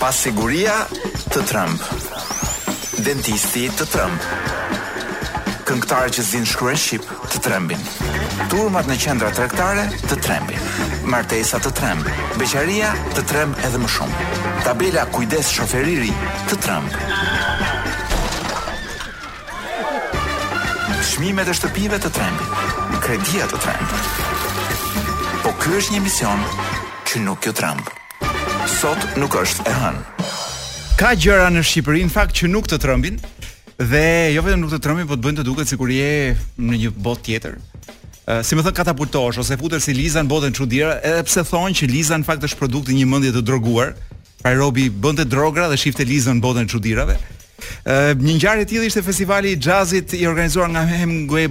Pasiguria të tremb. Dentisti të tremb. Këngëtarët që s'dinë të shkruajnë shqip të trembin. Turmat në qendra tregtare të trembin. Martesa të tremb. Beqaria të tremb edhe më shumë. Tabela kujdes shofer i ri të tremb. Çmimet e shtëpive të trembin, kredia të tremb. Po ky është një emision që nuk ju tremb. Sot nuk është e hënë. Ka gjëra në Shqipëri në fakt që nuk të trembin dhe jo vetëm nuk të trembin, po të bëjnë të duket sikur je në një botë tjetër. Uh, si me thënë katapultohesh ose futesh si Liza në botën e çudirave, edhe pse thonë që Liza në fakt është produkt i një mendje të droguar, pra robi bënte drogra dhe shifte Lizën në botën e çudirave. një ngjarje e tillë ishte festivali i xhazit i organizuar nga Hemingway,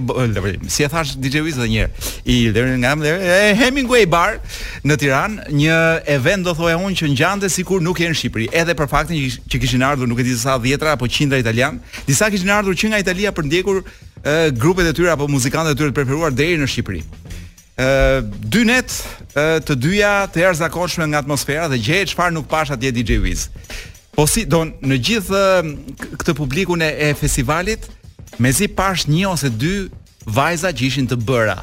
si e thashë DJ Wiz edhe një herë, i lërin nga e, Hemingway Bar në Tiranë, një event do thoja unë që ngjante sikur nuk je në Shqipëri, edhe për faktin që kishin ardhur nuk e di sa dhjetra apo qindra italianë, disa kishin ardhur që nga Italia për të ndjekur grupet e tyre apo muzikantët e tyre të preferuar deri në Shqipëri. Ë dy net, të dyja të jashtëzakonshme nga atmosfera dhe gjej çfarë nuk pashë atje DJ Wiz. Po si do në gjithë këtë publikun e, e festivalit, mezi pashë një ose dy vajza që ishin të bëra.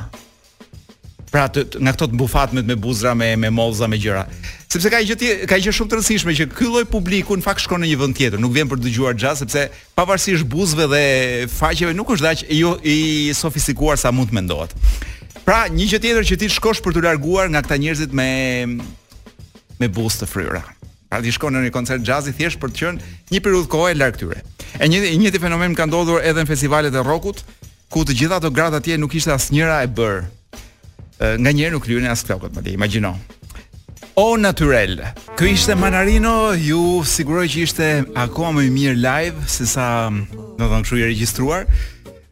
Pra të, të, nga këto të mbufatmet me buzra, me me mollza, me gjëra. Sepse ka gjë ka gjë shumë të rëndësishme që ky lloj publiku në fakt shkon në një vend tjetër, nuk vjen për të dëgjuar jazz sepse pavarësisht buzëve dhe faqeve nuk është dhe aq i sofistikuar sa mund të mendohet. Pra, një gjë tjetër që të shkosh për t'u larguar nga këta njerëzit me me buzë të fryra. Pra ti shkon në një koncert jazzi thjesht për të qenë një periudhë kohe larg tyre. E i njëjti fenomen ka ndodhur edhe në festivalet e rockut, ku të gjitha ato gratë atje nuk ishte asnjëra e bërë. Nganjëherë nuk lyejnë as flokët, më di, imagjino. O Naturel. Ky ishte Mannarino, ju siguroj që ishte akoma më i mirë live se sa, do të thonë, kështu i regjistruar.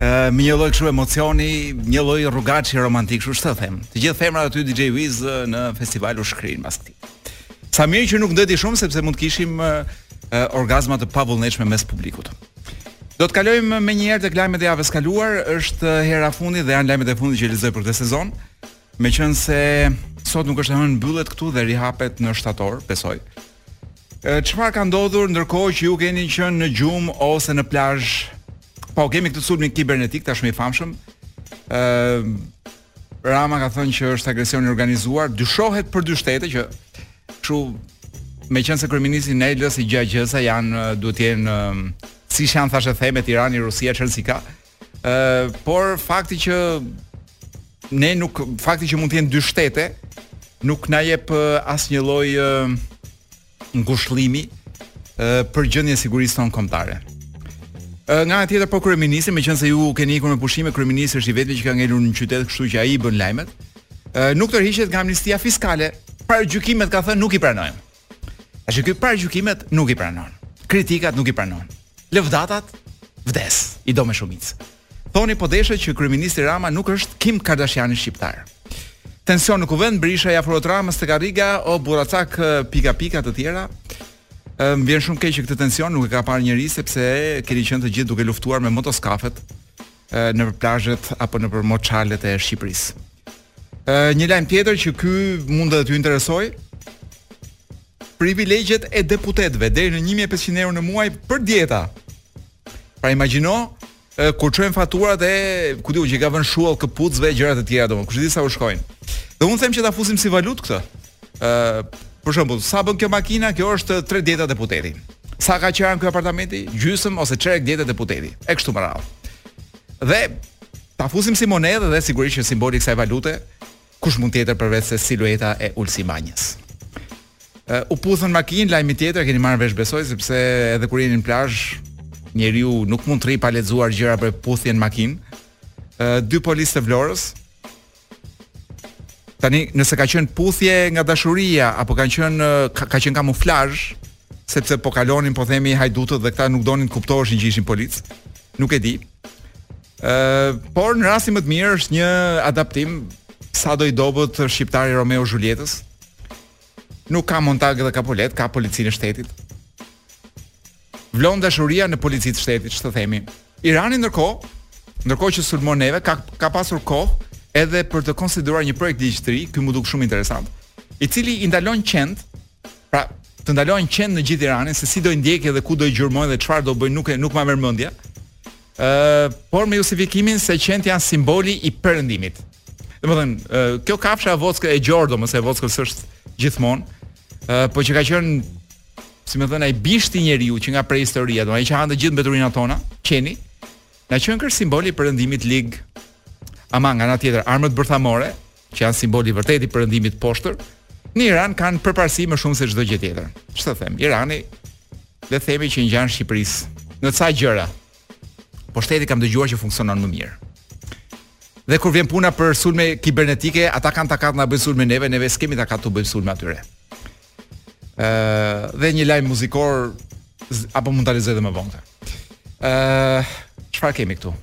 Ë, me një lloj kështu emocioni, një lloj rrugaçi romantik, kështu ç'të them. Të gjithë femrat aty DJ Wiz në festival u shkrinë pas këtij. Sa mirë që nuk ndenji shumë sepse mund të kishim orgazma të pavullnetshme mes publikut. Do të kalojmë menjëherë tek lajmet e javës së kaluar, është hera e fundit dhe janë lajmet e fundit që lexoj për këtë sezon. Meqenëse Sot nuk është e hënë mbyllet këtu dhe rihapet në shtator, besoj. Çfarë ka ndodhur ndërkohë që ju keni qenë në gjumë ose në plazh? Po kemi këtë sulmin kibernetik tashmë i famshëm. Ë Rama ka thënë që është agresion i organizuar, dyshohet për dy shtete që kështu meqenëse kryeministri na i lë si gjëegjëza janë duhet të jenë siç janë thashethemet Irani, Rusia, ç'rëndësi ka. Ë, por fakti që ne nuk fakti që mund të jenë dy shtete nuk na jep asnjë lloj ngushllimi për gjendjen e sigurisë sonë kombëtare. Nga ana tjetër po kryeministri, meqenëse ju keni ikur me pushime, kryeministri është i vetmi që ka ngelur në qytet, kështu që ai i bën lajmet. Ë nuk tërhiqet nga amnistia fiskale. Paragjykimet ka thënë nuk i pranojmë. Tash ky paragjykimet nuk i pranon. Kritikat nuk i pranon. Lëvdatat vdes, i do me shumicë. Thoni po deshët që kryeministri Rama nuk është Kim Kardashian-i shqiptar. Tension në kuvend, Berisha i afrohet Ramës te karriga, o burracak pika pika të tjera. Më vjen shumë keq që këtë tension nuk e ka parë njeri sepse keni qenë të gjithë duke luftuar me motoskafet nëpër plazhet apo nëpër moçalet e Shqipërisë. Një lajm tjetër që ky mund t'ju interesojë, privilegjet e deputetëve deri në 1500 euro në muaj për dieta. Pra imagjino kur çojnë faturat e ku di unë që ka vënë shuallin këpucëve gjërat e tjera domethënë kush di sa u shkojnë. Dhe unë them që ta fusim si valutë këtë. Ë për shembull, sa bën kjo makina? Kjo është 3 dieta deputeti. Sa e ka qiranë ky apartamenti? Gjysmë ose çerek dieta deputeti. E kështu me radhë. Dhe ta fusim si monedhë dhe sigurisht që simboli i kësaj valute Kush mund tjetër përveçse silueta e Ulsi Manjës. U puthën në makinë, lajmi tjetër e keni marrë vesh besoj sepse edhe kur jeni në plazh njeriu nuk mund të rrijë pa lexuar gjëra për puthjen në makinë. Dy policë të Vlorës. Tani nëse ka qenë puthje nga dashuria apo kanë qenë ka, ka qenë kamuflazh, sepse po kalonin po themi hajdutët dhe këta nuk donin të kuptoheshin që ishin policë. Nuk e di. Ë, uh, por në rastin më të mirë është një adaptim sado i dobët shqiptar i Romeo Zhulietës. Nuk ka Montag dhe Kapulet, ka policinë e shtetit. Vlon dashuria në policinë e shtetit, ç'të themi. Irani ndërkohë, ndërkohë që sulmon neve, ka ka pasur kohë edhe për të konsideruar një projektligj të ri, ky m'u duk shumë interesant, i cili i ndalon qentë Pra, të ndalojnë qentë në gjithë Iranin se si do i ndjekë dhe ku do i gjurmojnë dhe çfarë do bëjnë nuk e nuk ma merr mendja. Ë, por me justifikimin se qentë janë simboli i perëndimit. Domethënë, ë, kjo kafsha e vockë e gjorë domethënë e vockël s' është gjithmonë, ë, po që ka qenë si me thënë ai bishti i njeriut që nga prehistoria, domethënë ai që hante gjithë mbeturinat tona, qeni, na qenkërka simboli i perëndimit të lig. Ama nga ana tjetër, armët bërthamore që janë simboli i vërtetë i perëndimit të poshtër, në Iran kanë përparësi më shumë se çdo gjë tjetër. Ç'të them? Irani le të themi që i ngjan Shqipërisë në ca gjëra. Po shteti kam dëgjuar që funksionon më mirë. Dhe kur vjen puna për sulme kibernetike, ata kanë takat të na bëjnë sulme neve, neve s'kemi takat t'u bëjmë sulme atyre. Ë dhe një lajm muzikor ah po mund ta lexoj edhe më vonë. Ë çfarë kemi këtu?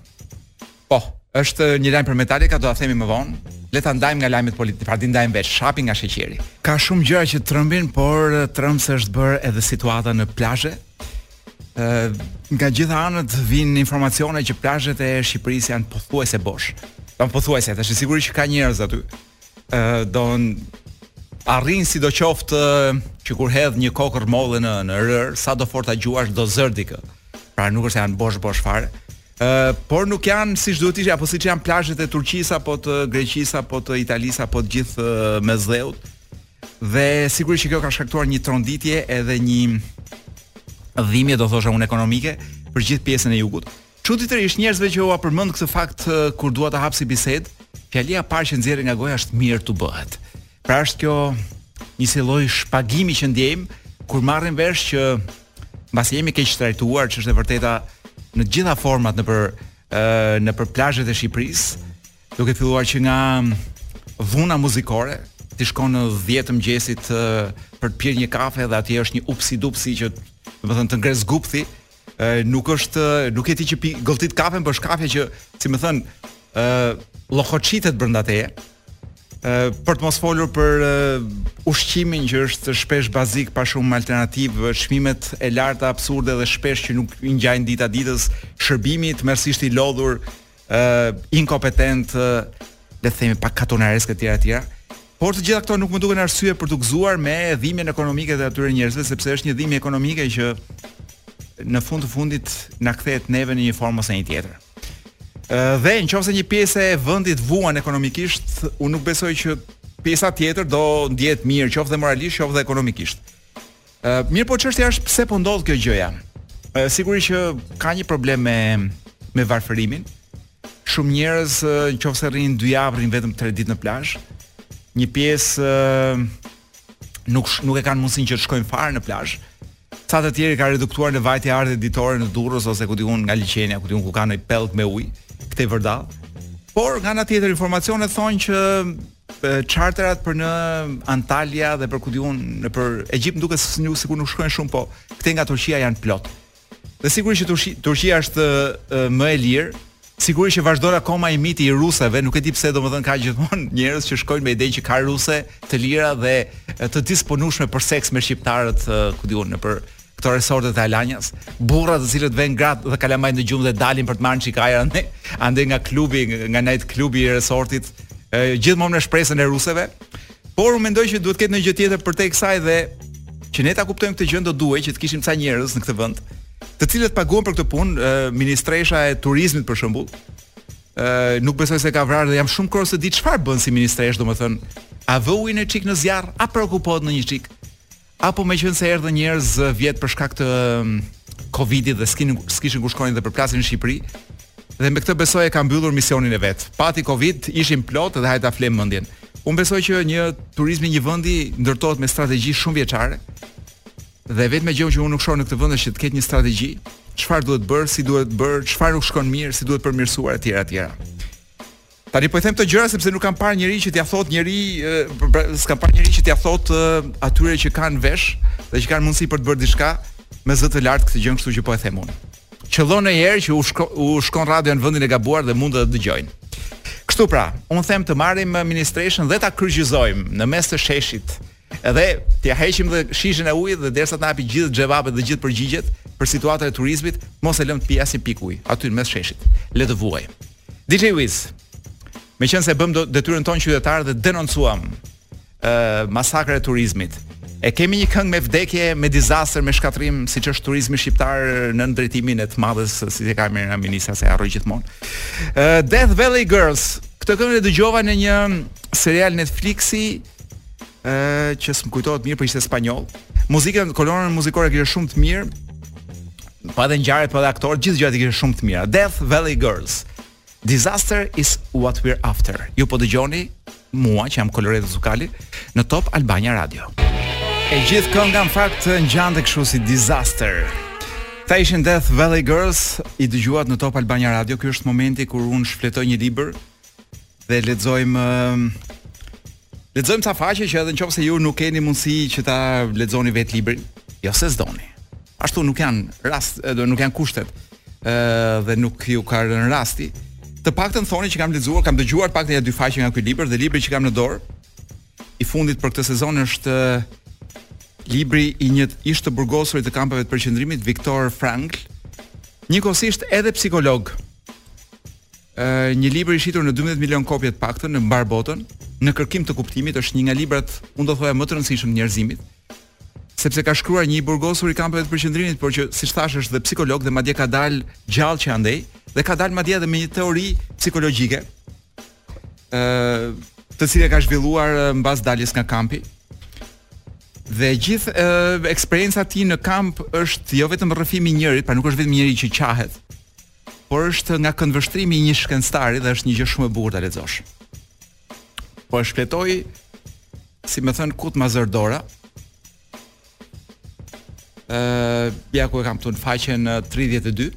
Po, është një lajm për Metallica, do ta themi më vonë. Le ta ndajmë nga lajmet politike, pra dini ta ndajmë vetë shapin nga sheqeri. Ka shumë gjëra që trembin, por trembëse është bërë edhe situata në plazhe. Ë nga gjitha anët vijnë informacione që plazhet e Shqipërisë janë pothuajse bosh. Janë pothuajse, tash sigurisht që ka njerëz aty, ë do arrinë sidoqoftë që kur hedh një kokërr molle në në rërë, sado fort ta gjuash do zërë dikë. Pra nuk është se janë bosh bosh fare. ë por nuk janë siç duhet të ishin apo siç janë plazhet e Turqisë apo të Greqisë apo të Italisë apo të gjithë ë, Mesdheut. Dhe sigurisht që kjo ka shkaktuar një tronditje edhe një dhimbje do thosha unë ekonomike për gjithë pjesën e jugut. Çuditërisht, njerëzve që ua përmend këtë fakt kur dua ta hap si bisedë, fjalia e parë që nxjerrin nga goja është mirë t'u bëhet. Pra është kjo një si lloj shpagimi që ndjejmë kur marrim vesh që mbasi jemi keqtrajtuar, ç'është e vërteta në të gjitha format nëpër ë nëpër plazhet e Shqipërisë, duke filluar që nga dhuna muzikore, ti shkon në 10 të mëngjesit për të pirë një kafe dhe atje është një upsi dupsi që do me thënë të ngre çupthi, ë nuk është nuk je ti që pi gëlltit kafen por është kafja që si me thënë ë llokoçitet brenda teje ë për të mos folur për ë, ushqimin që është shpesh bazik pa shumë alternativë, çmimet e larta absurde dhe shpesh që nuk i ngjajnë dita ditës, shërbimi tmerrësisht i lodhur, ë uh, inkompetent, uh, le të themi pak katunaresk etj etj. Por të gjitha këto nuk më duken arsye për t'u gëzuar me dhimbjen ekonomike të atyre njerëzve sepse është një dhimbje ekonomike që në fund të fundit na kthehet neve në një formë ose një tjetër. Ë dhe në qoftë se një pjesë e vendit vuan ekonomikisht, unë nuk besoj që pjesa tjetër do ndjehet mirë, qoftë dhe moralisht, qoftë dhe ekonomikisht. Ë, mirëpo çështja është pse po ndodh kjo gjëja. Ë, sigurisht që ka një problem me me varfërimin. Shumë njerëz në qoftë se rrinin dy javë, rrinë vetëm 3 ditë në plazh. Një pjesë nuk nuk e kanë mundësinë që të shkojnë fare në plazh. Ca të tjerë i ka reduktuar në vajtje ardhje ditore në Durrës ose ku di unë nga liqeni a, ku di unë ku kanë një pellg me ujë, këtej vërdallë. Por nga ana tjetër informacionet thonë që charterat për në Antalya dhe për ku di unë nëpër Egjipt më duket se sikur nuk shkojnë shumë, po këtej nga Turqia janë plot. Dhe sigurisht që Turqi, Turqia është më e lirë, sigurisht që vazhdon akoma i miti i ruseve, nuk e di pse domethënë ka gjithmonë njerëz që shkojnë me idenë që ka ruse të lira dhe të disponueshme për seks me shqiptarët, ku di unë, nëpër këto resortet e Alanjës, burra të cilët vënë gratë dhe kalamajtë në gjumë dhe dalin për të marrë çik ajër andej, andej nga klubi, nga night klubi i resortit, gjithmonë me shpresën e ruseve. Por unë mendoj që duhet të ketë një gjë tjetër përtej kësaj dhe që ne ta kuptojmë këtë gjë do duhej që të kishim ca njerëz në këtë vend, të cilët paguhen për këtë punë, ministresha e turizmit për shembull, ë nuk besoj se e ka vrarë dhe jam shumë kurioz të di çfarë bën si ministreshë, domethënë, a e vë ujin një çik në zjarr, a preokupohet ndonjë çik? Apo meqenëse erdhën njerëz vjet për shkak të Covidit dhe s'kin s'kishin ku shkonin dhe u përplasën në Shqipëri. Dhe me këtë besoj e ka mbyllur misionin e vet. Pati Covid, ishin plot dhe hajt ta flemë mendjen. Unë besoj që një turizmi i një vendi ndërtohet me strategji shumëvjeçare. Dhe e vetmja gjë që unë nuk shoh në këtë vend është që të ketë një strategji, çfarë duhet bërë, si duhet bërë, çfarë nuk shkon mirë, si duhet përmirësuar etj etj. Tani po i them këto gjëra sepse nuk kam parë njeri që t'ia thotë njeri, pra s'kam parë njeri që t'ia thotë atyre që kanë vesh dhe që kanë mundësi për të bërë diçka me zë të lartë këtë gjë, kështu që po e them unë. Qëllon një herë që u shko, u shkon radio në vendin e gabuar dhe mund të dëgjojnë. Kështu pra, unë them të marrim ministreshën dhe ta kryqëzojmë në mes të sheshit. Edhe t'ia heqim dhe shishën e ujit dhe derisa të na japi gjithë xhevapet dhe gjithë përgjigjet për situatën e turizmit, mos e lëmë të pi asnjë pikë ujë aty në mes sheshit. Le të vuajë. DJ Wiz. Meqenëse e bëmë detyrën tonë qytetare dhe denoncuam ë uh, masakrën e turizmit. E kemi një këngë me vdekje, me disaster, me shkatërrim, siç është turizmi shqiptar nën drejtimin e të madhes, si e ka emrin ministrja se e harroj gjithmonë. Uh, Death Valley Girls. Këtë këngë e dëgjova në një serial Netflixi ë që s'më kujtohet mirë, po ishte spanjoll. Muzikën, kolonën muzikore e kishte shumë të mirë. Pa edhe ngjarje, pa edhe aktorë, gjithë gjërat i kishte shumë të mira. Death Valley Girls. Disaster is what we're after. Ju po dëgjoni mua që jam Koloreto Cukali në Top Albania Radio. E gjithë kënga në fakt ngjante kështu si disaster. Këta ishin Death Valley Girls, i dëgjuat në Top Albania Radio. Ky është momenti kur unë shfletoj një libër dhe lexojmë lexojmë ca faqe që edhe nëse ju nuk keni mundësi që ta lexoni vetë librin, jo se s'doni. Ashtu nuk janë rast, do nuk janë kushtet. ë dhe nuk ju ka rënë rasti. Të paktën thoni që kam lexuar, kam dëgjuar paktën ja dy faqe nga ky libër dhe libri që kam në dorë i fundit për këtë sezon është libri i një ish të burgosuri të kampeve të përqendrimit Viktor Frankl, njëkohësisht edhe psikolog. Një libër i shitur në 12 milionë kopje të paktën në mbarë botën, Në kërkim të kuptimit, është një nga librat, unë do thoja më të rëndësishëm të njerëzimit, sepse e ka shkruar një i burgosur i kampeve të përqendrimit, por që siç thashë është dhe psikolog dhe madje ka dalë gjallë që andej dhe ka dalë madje edhe me një teori psikologjike, ë të cilën e ka zhvilluar mbas daljes nga kampi. Dhe gjithë eksperienca e tij në kamp është jo vetëm rrëfimi i njërit, pra nuk është vetëm njëri që qahet, Por është nga këndvështrimi i një shkencëtari dhe është një gjë shumë e bukur ta lexosh. Po e shpletoj si me thënë ku të ma zërë dora. Ë, ja ku e kam këtu në faqen 32.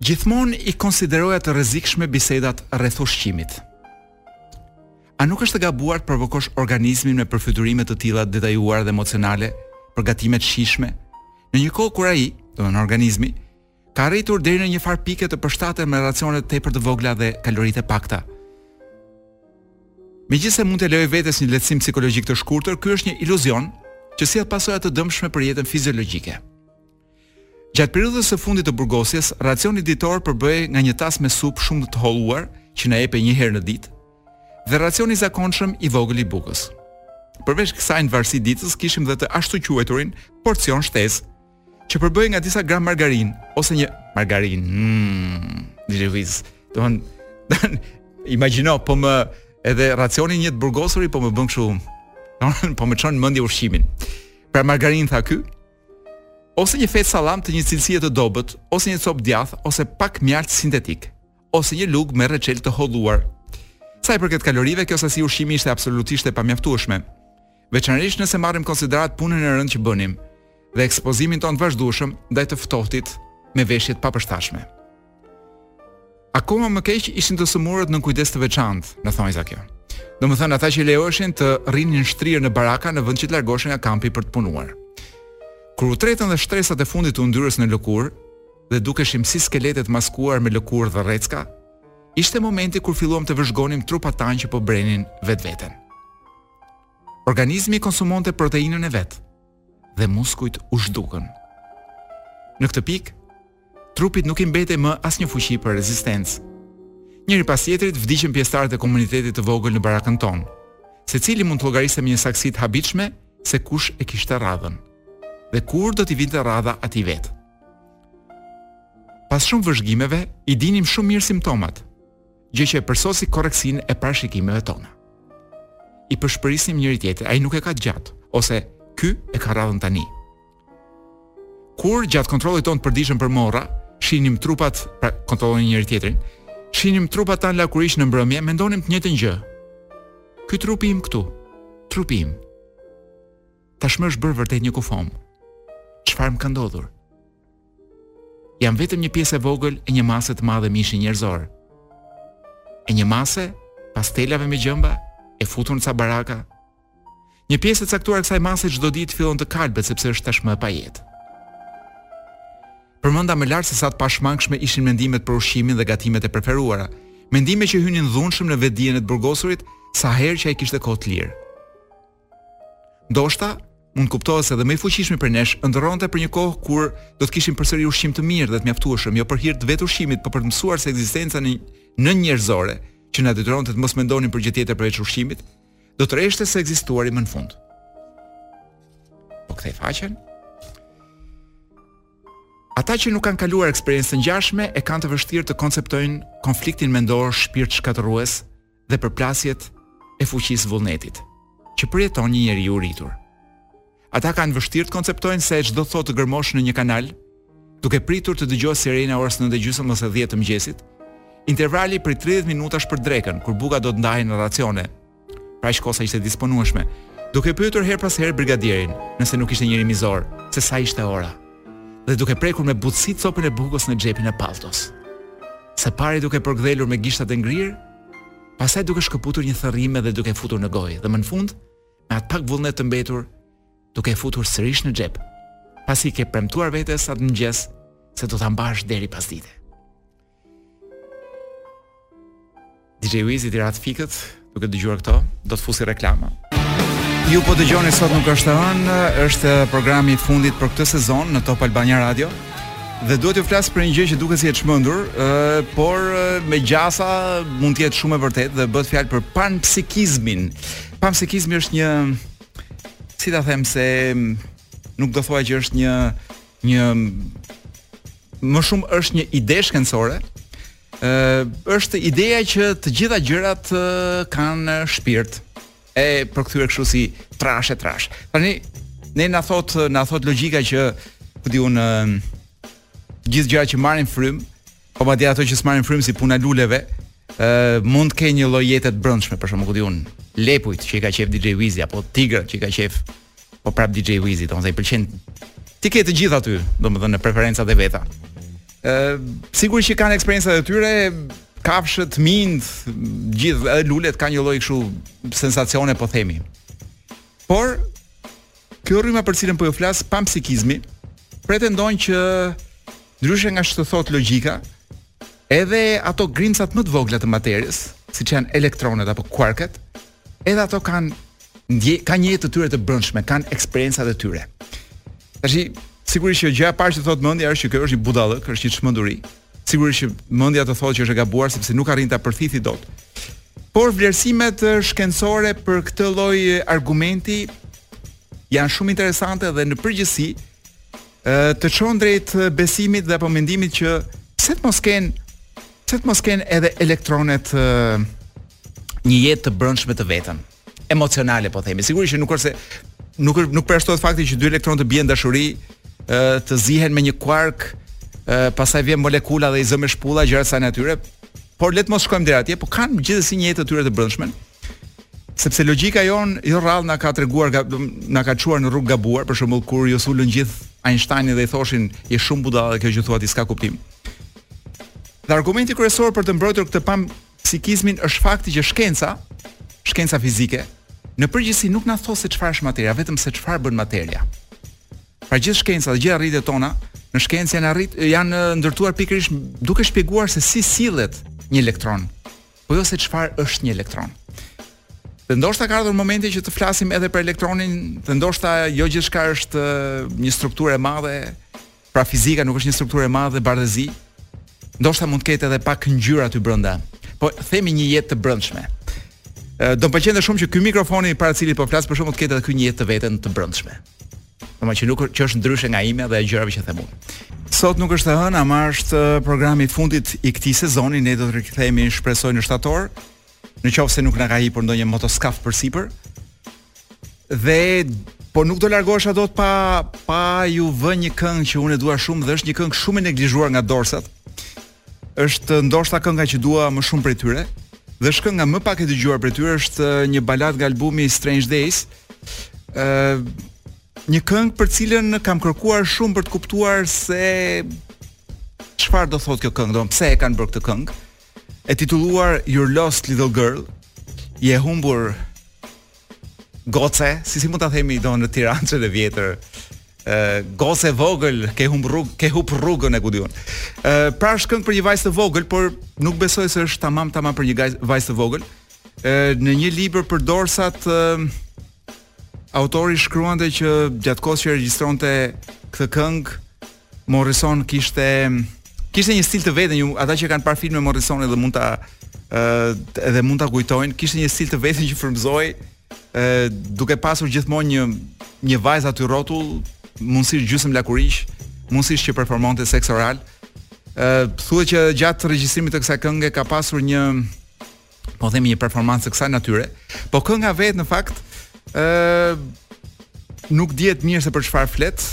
Gjithmonë i konsideroja të rrezikshme bisedat rreth ushqimit. A nuk është e gabuar të provokosh organizmin me përfytyrime të tilla të detajuara dhe emocionale për gatime të shijshme, në një kohë kur ai, domethënë organizmi, ka arritur deri në një farë pike të përshtatet me racione tepër të vogla dhe kaloritë e pakta. Megjithëse mund t'i lejojë vetes një lehtësim psikologjik të shkurtër, ky është një iluzion që sjell pasoja të dëmshme për jetën fiziologjike. Gjatë periudhës së fundit të burgosjes, racioni ditor përbëhej nga një tas me supë shumë të holluar, që na jepej një herë në ditë, dhe racioni i zakonshëm i vogël i bukës. Përveç kësaj në varësi të ditës kishim dhe të ashtuquajturin porcion shtesë, që përbëhej nga disa gram margarinë ose një margarinë. Mm, Diliviz. Domthon, imagjino po më edhe racioni i një të burgosuri po më bën kështu. Domthon, po më çon mendjen te ushqimi. Pra margarinë tha ky, Ose një fetë sallami të një cilësie të dobët, ose një copë djathë, ose pak mjaltë sintetik, ose një lugë me reçel të holluar. Sa i përket kalorive, kjo sasi ushqimi ishte absolutisht e pamjaftueshme. Veçanërisht nëse marrim në konsideratë punën e rëndë që bënim dhe ekspozimin tonë të vazhdueshëm ndaj të ftohtit me veshje të papërshtatshme. Akoma më keq ishin të sëmurët nën kujdes të veçantë, në thonjza kjo. Domethënë ata që lejoheshin të rrinin shtrirë në baraka në vend që të largoshin nga kampi për të punuar. Kur u tretën dhe shtresat e fundit të yndyrës nën lëkurë dhe dukeshim si skelete të maskuar me lëkurë dhe rrecka, ishte momenti kur filluam të vëzhgonim trupat tanë që po brenin vetveten. Organizmi konsumonte proteinën e vet. dhe muskujt u zhdukën. Në këtë pikë, trupit nuk i mbetej më asnjë fuqi për rezistencë. Njëri pas tjetrit vdiqën pjesëtarët e komunitetit të vogël në barakën tonë. Secili mund të llogariste me një saktësi të habitshme se kush e kishte radhën dhe kur do t'i vinte radha atij vetë. Pas shumë vëzhgimeve, i dinim shumë mirë simptomat. gjë që e përsosi korrektësinë e parashikimeve tona. I përshpërisnim njëri-tjetrit, ai nuk e ka gjatë, ose ky e ka radhën tani. Kur gjatë kontrollit tonë të përditshëm për morra, shihnim trupat, pra kontrollonin njëri-tjetrin, shihnim trupat tanë lakurish në mbrëmje, mendonim të njëjtën gjë. Ky trupi im këtu, trupi im. Tashmë është bërë vërtet një kufomë. Çfarë më ka ndodhur? Jam vetëm një pjesë e vogël e një mase të madhe mishi njerëzor. E një mase pas telave me gjemba e futur në ca baraka. Një pjesë e caktuar e kësaj mase çdo ditë fillon të kalbet sepse është tashmë e pajetë. Përmenda më lart se sa të pashmangshme ishin mendimet për ushqimin dhe gatimet e preferuara, mendime që hynin dhunshëm në vetëdijen e të burgosurit sa herë që ai kishte kohë të lirë. Ndoshta mund të kuptohet se edhe më i fuqishmi prej nesh ëndërronte për një kohë kur do të kishim përsëri ushqim të mirë dhe të mjaftueshëm, jo për hir të vetë ushqimit, por për të mësuar se ekzistenca nënnjerëzore që na detyronte të mos mendonim për gjë tjetër përveç ushqimit, do të rreshte se ekzistuari më në fund. Po kthej faqen. Ata që nuk kanë kaluar eksperiencë të ngjashme e kanë të vështirë të konceptojnë konfliktin mendor shpirtshkatërrues dhe përplasjet e fuqisë së vullnetit që përjeton një njeri i uritur. Ata e kanë vështirë të konceptojnë se ç'do të thotë të gërmosh në një kanal, duke pritur të dëgjosh sirenën e orës 9:30 ose 10 të mëngjesit, intervali prej 30 minutash për drekën, kur buka do të ndahej në racione. Për aq kohë sa ishte e disponueshme, duke pyetur herë pas herë brigadierin, nëse nuk ishte njeri mizor, se sa ishte ora. dhe duke prekur me butësi copën e bukës në xhepin e palltos. Së pari duke e përkëdhelur me gishtat e ngrirë, pastaj duke shkëputur një thërrime dhe duke e futur në gojë dhe më në fund me atë pak vullnet të mbetur duke e futur sërish në xhep. Pasi i ke premtuar vetes atë mëngjes se do ta mbash deri pasdite. DJ Wiz i ra të fikët, duke dëgjuar këto, do të fusë reklama. Ju po dëgjoni sot nuk është e hënë, është programi i fundit për këtë sezon në Top Albania Radio. Dhe duhet t'ju flas për një gjë që duket si e çmendur, ë por me gjasa mund të jetë shumë e vërtetë dhe bëhet fjalë për panpsikizmin. Panpsikizmi është një si ta them se nuk do thua që është një një më shumë është një ide shkencore, ë është ideja që të gjitha gjërat kanë shpirt. E përkthyer kështu si trashë e trashë. Tani ne na thotë na thotë logjika që ku di unë gjithë gjërat që marrin frym Po madje ato që s'marrin frymë si puna luleve, ë mund të kenë një lloj jete të brendshme, për shembull, ku di unë, lepujt që i ka qef DJ Wizi apo tigrat që i ka qef po prap DJ Wizi, domethënë i pëlqen t'i ketë gjithë aty, domethënë në preferencat e veta. Ë sigurisht që kanë eksperiencat e tyre, kafshët, mind, gjithë edhe lulet kanë një lloj kështu sensacione po themi. Por kjo rryma për cilën po ju flas, panpsikizmi, pretendon që Ndryshe nga ç'të thotë logjika, edhe ato grimcat më të vogla të materies, siç janë elektronet apo kuarket, edhe ato kanë ndje kanë një jetë të tyre të brendshme, kanë eksperiencat e tyre. Tashi sigurisht që gjëja e parë që thotë mendja është që kjo është një budallëk, është një çmenduri. Sigurisht që mendja të thotë që është e gabuar sepse nuk arrin ta përthithë dot. Por vlerësimet shkencore për këtë lloj argumenti janë shumë interesante dhe në përgjithësi të çon drejt besimit dhe apo mendimit që pse të mos kenë pse të mos kenë edhe elektronet një jetë të brendshme të veten emocionale po themi sigurisht që nuk është se nuk është nuk parashtrohet fakti që dy elektrone të bien në dashuri të zihen me një kuark pastaj vjen molekula dhe i zë me shpulla gjëra të kësaj natyre por le të mos shkojmë deri atje po kanë gjithsesi një jetë të tyre të brendshme Sepse logjika jonë jo rrallë na ka treguar na ka çuar në rrugë të gabuar, për shembull kur iu sulën gjithë Einsteinit dhe i thoshin je shumë budalla dhe kjo që thua ti s'ka kuptim. Dhe argumenti kryesor për të mbrojtur këtë panpsikizmin është fakti që shkenca, shkenca fizike, në përgjithësi nuk na thotë se çfarë është materia, vetëm se çfarë bën materia. Pra gjithë shkenca dhe gjithë arritjet tona në shkencë janë arrit janë ndërtuar pikërisht duke shpjeguar se si sillet një elektron. Po jo se çfarë është një elektron. Dhe ndoshta ka ardhur momenti që të flasim edhe për elektronin, dhe ndoshta jo gjithçka është një strukturë e madhe, pra fizika nuk është një strukturë e madhe bardhëzi. Ndoshta mund të ketë edhe pak ngjyrë aty brenda. Po themi një jetë të brendshme. Do më pëlqente shumë që ky mikrofoni para të cilit po flas për shembull të ketë edhe ky një jetë të veten të brendshme. Ama që nuk që është ndryshe nga imja dhe gjërave që them unë. Sot nuk është e hënë, ama është uh, programi i fundit i këtij sezoni. Ne do të rikthehemi shpresoj në shtator. Në qoftë se nuk na ka hipur ndonjë motoskaf përsipër. Dhe po nuk do largohesha dot pa pa ju vënë një këngë që unë e dua shumë dhe është një këngë shumë e neglizhuar nga Doorsat. Është ndoshta kënga që dua më shumë prej tyre. Dhe është kënga më pak e dëgjuar prej tyre është një baladë nga albumi Strange Days. Ë një këngë për cilën kam kërkuar shumë për të kuptuar se çfarë do thotë kjo këngë, do pse e kanë bërë këtë këngë. E titulluar You're Lost Little Girl, je e humbur Goce, si si mund ta themi do në tiranshe të vjetër. Ë goce vogël, ke humb rrugë, ke humb rrugën e kudiun. Ë pra është këngë për një vajzë të vogël, por nuk besoj se është tamam tamam për një vajzë të vogël. Ë në një libër për Doorsat ë, autori shkruante që gjatë kohës që regjistronte këtë këngë, Morrison kishte kishte një stil të vetin, ju ata që kanë parë filmin e Morrisonit edhe mund ta ë edhe mund ta kujtojnë, kishte një stil të vetin që frymëzohej ë duke pasur gjithmonë një një vajzë aty rrotull, mundësisht gjysmë lakuriq, mundësisht që performonte seks oral. ë thuhet që gjatë regjistrimit të kësaj kënge ka pasur një po themi një performancë të kësaj natyre, po kënga vetë në fakt ë nuk dihet mirë se për çfarë flet,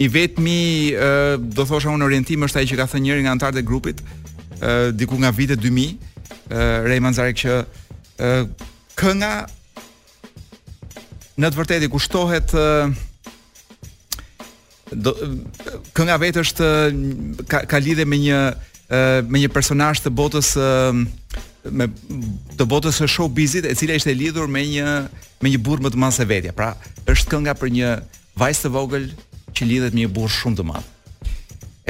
i vetmi uh, do thosha unë orientim është ai që ka thënë njëri nga anëtarët e grupit uh, diku nga vitet 2000 uh, Ray Manzarek që uh, kënga në të vërtetë i kushtohet uh, Do kënga vetë është ka, ka lidhje me një me një personazh të botës me të botës së showbizit e cila ishte lidhur me një me një burrë më të madh se vetja. Pra, është kënga për një vajzë të vogël që lidhet me një burrë shumë të madh.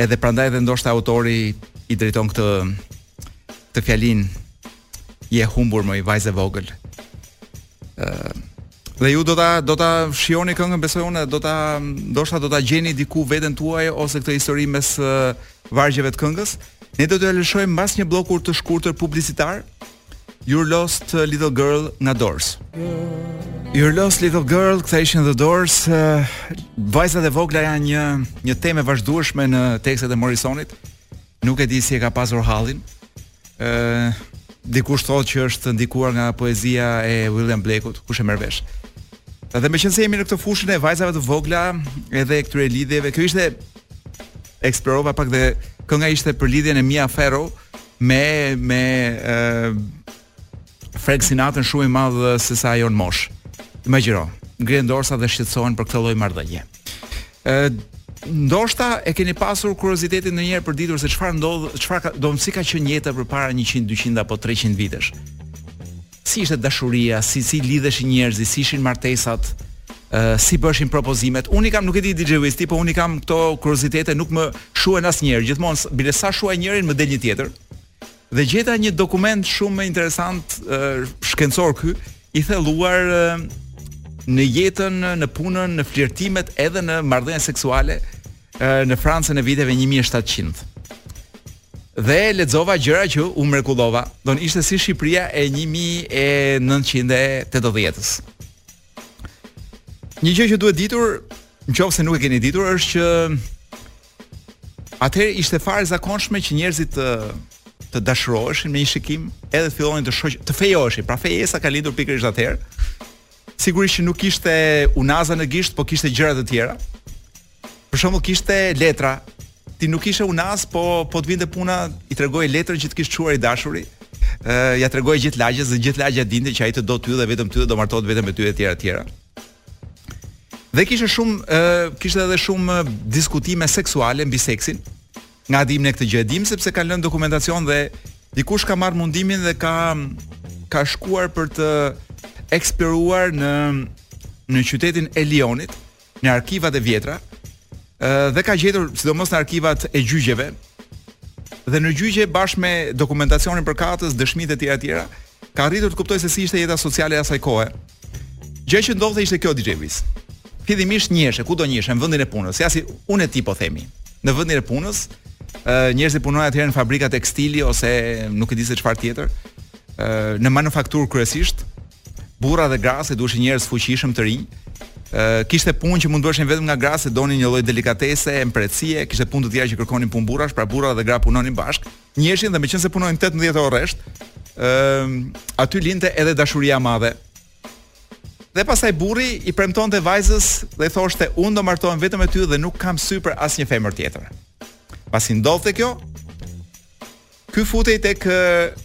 Edhe prandaj edhe ndoshta autori i drejton këtë këtë fjalinë Je humbur moj vajzë e vogël. Ë uh, dhe ju do ta do ta shijoni këngën besoj unë do ta ndoshta do ta gjeni diku veten tuaj ose këtë histori mes uh, vargjeve të këngës. Ne do t'ju lëshojmë mbas një blloku të shkurtër publicitar. You're Lost Little Girl nga Doors. You're Lost Little Girl, këta ishin The Doors. Uh, vajzat e vogla janë një një temë e vazhdueshme në tekstet e Morrisonit. Nuk e di si e ka pasur hallin. Ëh, dikush thotë që është ndikuar nga poezia e William Blake-ut, kush e merr vesh. Dhe meqenëse jemi në këtë fushën e vajzave të vogla edhe e këtyre lidhjeve, kjo ishte eksplorova pak dhe kënga ishte për lidhjen e Mia Farrow me me uh, Frank Sinatra shumë i madh se sa ajo në moshë. Imagjino, ngrihen Doorsat dhe shqetësohen për këtë lloj marrëdhënie. Ë ndoshta e keni pasur kuriozitetin ndonjëherë për të ditur se çfarë ndodh, çfarë ka do si ka qenë jeta përpara 100, 200 apo 300 vitesh. Si ishte dashuria, si si lidheshin njerëzit, si ishin martesat, ë si bëheshin propozimet. Unë i kam nuk e di DJ Wiz ti, po unë i kam këto kuriozitete, nuk më shuhen asnjëherë. Gjithmonë bile sa shuaj njërin më del një tjetër. Dhe gjeja një dokument shumë interesant shkencor ky, i thelluar në jetën, në punën, në flirtimet edhe në marrëdhëniet seksuale në Francën e viteve 1700. Dhe lexova gjëra që u mrekullova. Don ishte si Shqipëria e 1980-s. Një gjë që duhet ditur, nëse nuk e keni ditur, është që Atëherë ishte fare e zakonshme që njerëzit të të dashuroheshin me një shikim, edhe të fillonin të shoq të fejoheshin. Pra fejesa ka lindur pikërisht atëherë. Sigurisht që nuk kishte unaza në gisht, po kishte gjëra të tjera. Për shembull kishte letra. Ti nuk kishe unazë, po po të vinte puna, i tregoje letrën që të kish çuar i dashuri. Ë ia tregoje gjithë lagjes dhe gjithë lagja dinte që ai të do ty dhe vetëm ty dhe do martohet vetëm me ty etj etj. Dhe kishte shumë ë kishte edhe shumë diskutime seksuale mbi seksin. Nga e dimë ne këtë gjë e dimë sepse kanë lënë dokumentacion dhe dikush ka marrë mundimin dhe ka ka shkuar për të eksploruar në në qytetin e Lionit, në arkivat e vjetra, dhe ka gjetur sidomos në arkivat e gjyqeve dhe në gjyqe bashkë me dokumentacionin përkatës, dëshmitë etj etj, ka arritur të kuptojë se si ishte jeta sociale e asaj kohe. Gjë që ndodhte ishte kjo DJ Wiz. Fillimisht njiheshe, ku do njiheshe, në vendin e punës, ja si unë e ti po themi. Në vendin e punës, njerëzit punonin atëherë në fabrika tekstili ose nuk e di se çfarë tjetër, në manufakturë kryesisht, Burra dhe gra, se duheshin njerëz të fuqishëm të rinj. Ë kishte punë që mund të bëheshin vetëm nga gra, se donin një lloj delikatese, mprehtësie, kishte punë të tjera që kërkonin punë burrash, pra burra dhe gra punonin bashkë. Njiheshin dhe meqenëse punonin 18 orë rresht, ë aty lindte edhe dashuria e madhe. Dhe pastaj burri i premtonte vajzës dhe i thoshte unë do martohem vetëm me ty dhe nuk kam sy për asnjë femër tjetër. Pasi ndodhte kjo, Ky futej tek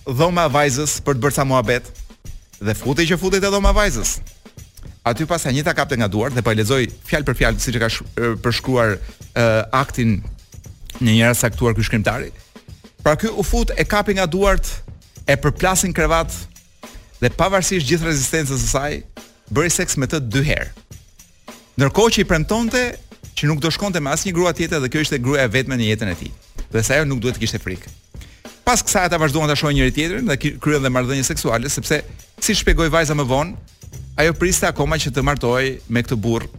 dhoma e vajzës për të bërë ca muhabet dhe futej që futej te dhoma e vajzës. Aty pastaj e kapte nga duart dhe po e lexoj fjalë për fjalë siç e ka përshkruar uh, aktin në një rast të caktuar ky shkrimtari. Pra ky u fut e kapi nga duart e përplasi në krevat dhe pavarësisht gjithë rezistencës së saj, bëri seks me të dy herë. Ndërkohë që i premtonte që nuk do shkonte me asnjë grua tjetër dhe kjo ishte gruaja e vetme në jetën e tij. Dhe se ajo nuk duhet të kishte frikë. Pas kësaj ata vazhduan ta shohin njëri tjetrin dhe kryenin dhe marrëdhënie seksuale sepse siç shpjegoi vajza më vonë, ajo priste akoma që të martohej me këtë burrë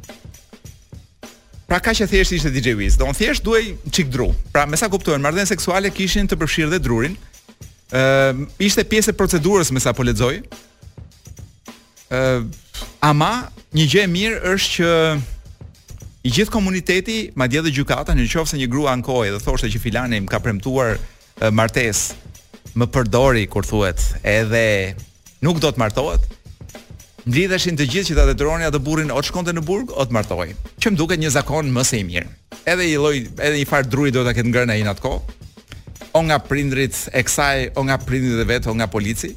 Pra kaq e thjeshtë ishte DJ Wiz, do në thjesht duhej çik dru. Pra me sa kuptojmë, marrëdhëniet seksuale kishin të përfshirë dhe drurin, Ë uh, ishte pjesë e procedurës me sa po lexoj. Ë uh, ama një gjë e mirë është që i gjithë komuniteti, madje edhe gjykata, në qoftë se një grua ankohej dhe thoshte që filani më ka premtuar martesë, më përdori kur thuhet, edhe nuk do të martohet. Mblidheshin të gjithë që ta detyronin atë burrin o të shkonte në burg, o të martohej. Që më duket një zakon më se i mirë. Edhe një lloj, edhe një farë druri do ta ketë ngrënë ai në atë kohë. O nga prindrit e kësaj, o nga prindrit e vet, o nga polici.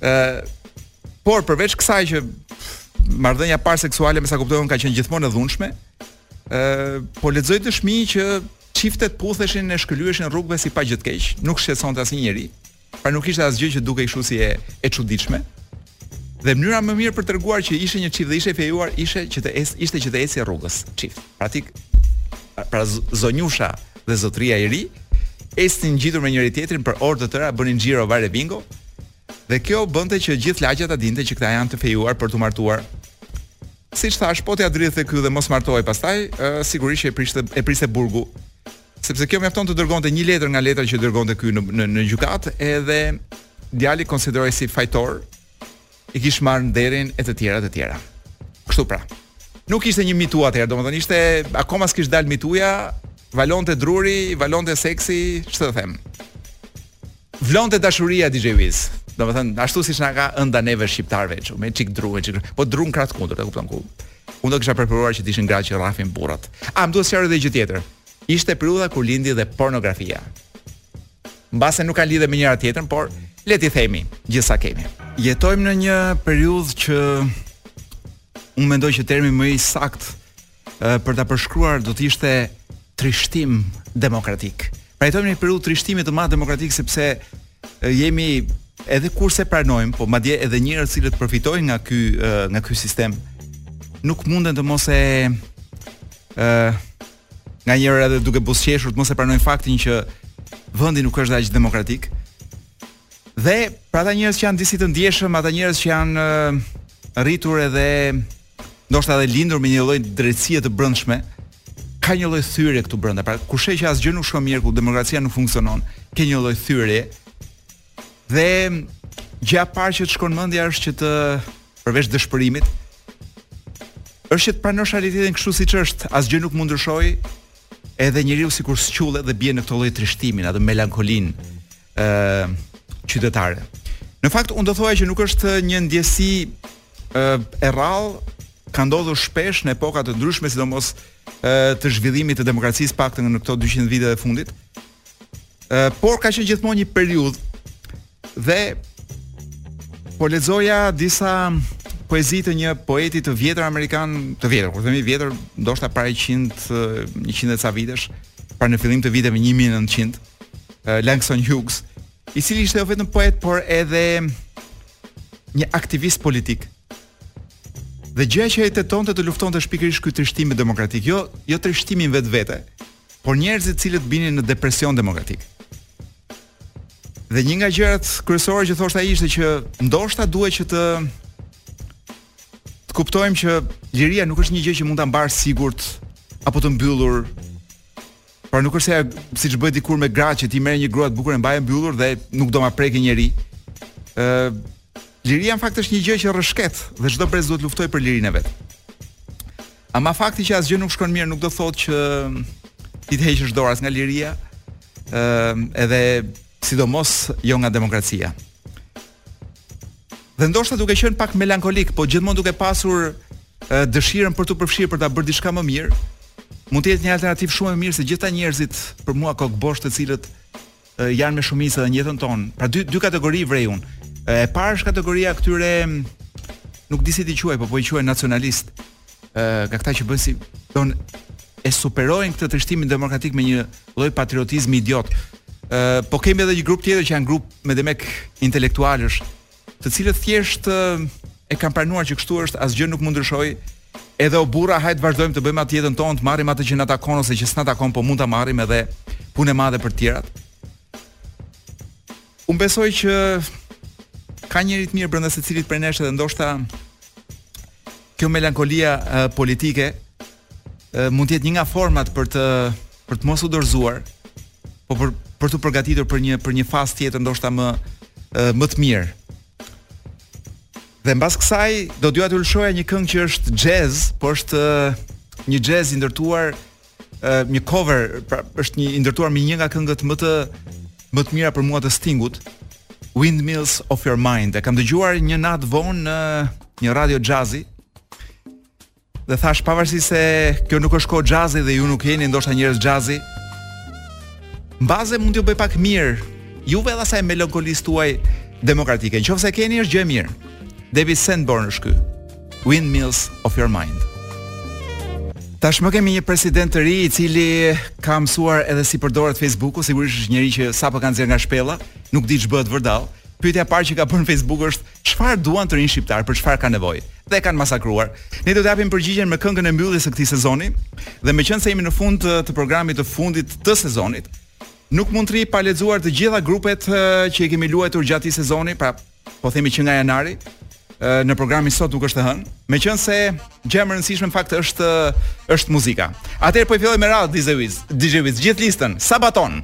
Ë por përveç kësaj që marrëdhënia paraseksuale me sa kuptoj s'ka qenë gjithmonë e dhunshme. Ë po lexoj dëshmi që çiftet putheshin e shkëlqeheshin rrugëve si pa gjë të keq, nuk shqetësonte asnjeri. Pra nuk ishte asgjë që dukej kështu si e e çuditshme. Dhe mënyra më e mirë për të treguar që ishe një çift dhe ishe i fejuar ishte që të es, ishte që të ecje rrugës çift. Praktikisht pra zonjusha dhe zotria i ri ecnin ngjitur me njëri-tjetrin për orë të tëra, bënin xhiro varavingo. Dhe kjo bënte që gjithë lagja ta dinte që këta janë të fejuar për të martuar. Siç thashë, po t'ia dridhte ky dhe mos martohej pastaj, sigurisht që e prishte e priste burgu. Sepse kjo mjaftonte të dërgonte një letër nga letrat që dërgonte ky në në, në gjykatë, edhe djali konsiderohej si fajtor i kish marrë nderin e të tjera të tjera. Kështu pra. Nuk ishte një MeToo atëherë, domethënë ishte akoma s'kish dalë MeToo-ja, valonte druri, valonte seksi, ç'të them. Vlonte dashuria DJ Wiz. Domethënë ashtu siç na ka ënda neve shqiptarëve shumë, një çik dru, një çik. Po dru në krah të kundërt, e kupton ku. Unë do kisha preferuar që të ishin gratë që rrafnin burrat. A më duhet sqaroj edhe një gjë tjetër. Ishte periudha kur lindi dhe pornografia. Mbase nuk ka lidhje me njëra-tjetrën, por le t'i themi gjithsa kemi. Jetojmë në një periudhë që unë mendoj që termi më i saktë për ta përshkruar do të ishte trishtim demokratik. Pra jetojmë në një periudhë trishtimi të madh demokratik sepse jemi edhe kur s'e pranojmë, po madje edhe njerëz të cilët përfitojnë nga ky nga ky sistem nuk munden të mos e ë nga njëra edhe duke buzëqeshur të mos e pranojnë faktin që vendi nuk është aq demokratik. Dhe për ata njerëz që janë disi të ndjeshëm, ata njerëz që janë rritur edhe ndoshta edhe lindur me një lloj drejtësie të brendshme, ka një lloj thyrje këtu brenda. Pra kur sheh që asgjë nuk shkon mirë, ku demokracia nuk funksionon, ke një lloj thyrje. Dhe gjëja e parë që të shkon mendja është që të përveç dëshpërimit, është që të pranosh realitetin kështu siç është, asgjë nuk mund ndryshojë, edhe njeriu sikur squllet dhe bie në këtë lloj trishtimin, atë melankolinë ë qytetare. Në fakt unë do thoja që nuk është një ndjesi ë e rrallë ka ndodhur shpesh në epoka të ndryshme, sidomos ë të zhvillimit të demokracisë paktën në këto 200 vite të fundit. ë por ka qenë gjithmonë një periudhë dhe po lexoja disa poezi të një poeti të vjetër amerikan, të vjetër, kur themi i vjetër, ndoshta para 100, 100 e ca vitesh, para në fillim të viteve 1900, Langston Hughes, i cili ishte jo vetëm poet, por edhe një aktivist politik. Dhe gjëja që ai tentonte të luftonte është pikërisht ky trishtim demokratik, jo jo trishtimi në vetvete, por njerëzit të cilët binin në depresion demokratik. Dhe një nga gjërat kryesore që thoshte ai ishte që ndoshta duhet që të të kuptojmë që liria nuk është një gjë që mund ta mbash të sigurt apo të mbyllur Pra nuk është se siç bëhej dikur me gratë që ti merrje një grua të bukur e mbaje mbyllur dhe nuk do ma prekte njeri. Ë liria në fakt është një gjë që rrëshket dhe çdo brez duhet të luftojë për lirinë e vet. Ama fakti që asgjë nuk shkon mirë nuk do thotë që ti të heqësh dorë as nga liria, ë edhe sidomos jo nga demokracia. Dhe ndoshta duke qenë pak melankolik, po gjithmonë duke pasur e, dëshirën për t'u përfshirë për ta bërë diçka më mirë, mund të jetë një alternativë shumë e mirë se gjithë ata njerëzit për mua kokëbosh të cilët e, janë me shumicë edhe në jetën tonë. Pra dy dy kategori vërej unë. E para është kategoria e këtyre nuk di si t'i quaj, po po i quaj nacionalistë. ë uh, nga këta që bëjnë sikur e superojnë këtë trishtimin demokratik me një lloj patriotizmi idiot. ë uh, po kemi edhe një grup tjetër që janë grup më demek intelektualësh, të cilët thjesht uh, e kanë pranuar që kështu është, asgjë nuk mund të ndryshojë. Edhe o burra, hajt të vazhdojmë të bëjmë atë jetën tonë, të marrim atë që na takon ose që s'na takon, po mund ta marrim edhe punë e madhe për të tjerat. Unë besoj që ka njeri të mirë brenda secilit prej nesh dhe ndoshta Kjo melankolia uh, politike uh, mund të jetë një nga format për të për të mos u dorëzuar, po për për t'u përgatitur për një për një fazë tjetër ndoshta më uh, më të mirë. Dhe mbas kësaj do doja t'ju lëshoja një këngë që është jazz, por është uh, një jazz i ndërtuar uh, një cover, pra është një i ndërtuar me një nga këngët më të më të mira për mua të Stingut, Windmills of Your Mind. E kam dëgjuar një natë vonë në një radio jazzi. Dhe thashë pavarësisht se kjo nuk është kohë jazzi dhe ju nuk jeni ndoshta njerëz jazzi, mbase mund t'ju bëjë pak mirë juve dhe asaj melankolisë tuaj demokratike. Nëse e keni është gjë e mirë. David Sanborn është ky. Windmills of your mind. Tashmë kemi një president të ri i cili ka mësuar edhe si përdoret Facebooku, sigurisht është njeri që sapo e kanë nxjerr nga shpella, nuk di ç'bëhet vërdall. Pyetja e parë që ka bërë në Facebook është çfarë duan të rinjtë shqiptarë, për çfarë kanë nevojë? Dhe e kanë masakruar. Ne do të japim përgjigjen me këngën e mbylljes së këtij sezoni dhe meqenëse jemi në fund të, të programit të fundit të sezonit, nuk mund të rri pa lexuar të gjitha grupet që i kemi luajtur gjatë këtij sezoni, pra po themi që nga janari, në programin sot nuk është e hënë, meqenëse gjëja më e rëndësishme në fakt është është muzika. Atëherë po i filloj me radhë DJ Wiz, DJ Wiz gjithë listën, Sabaton,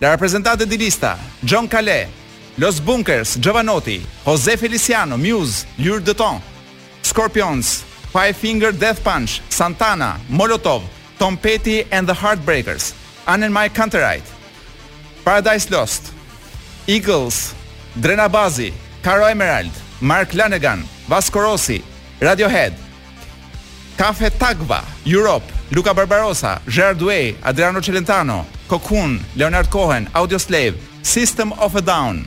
La Rappresentante di Lista, John Cale, Los Bunkers, Jovanotti, Jose Feliciano, Muse, Lure de Ton, Scorpions, Five Finger Death Punch, Santana, Molotov, Tom Petty and the Heartbreakers, AnnenMayKantereit, Paradise Lost, Eagles, Drena Bazi, Caro Emerald, Mark Lanegan, Vasco Rossi, Radiohead, Kafe Tagba, Europe, Luca Barbarosa, Gerard Way, Adriano Celentano, Cocoon, Leonard Cohen, Audio Slave, System of a Down,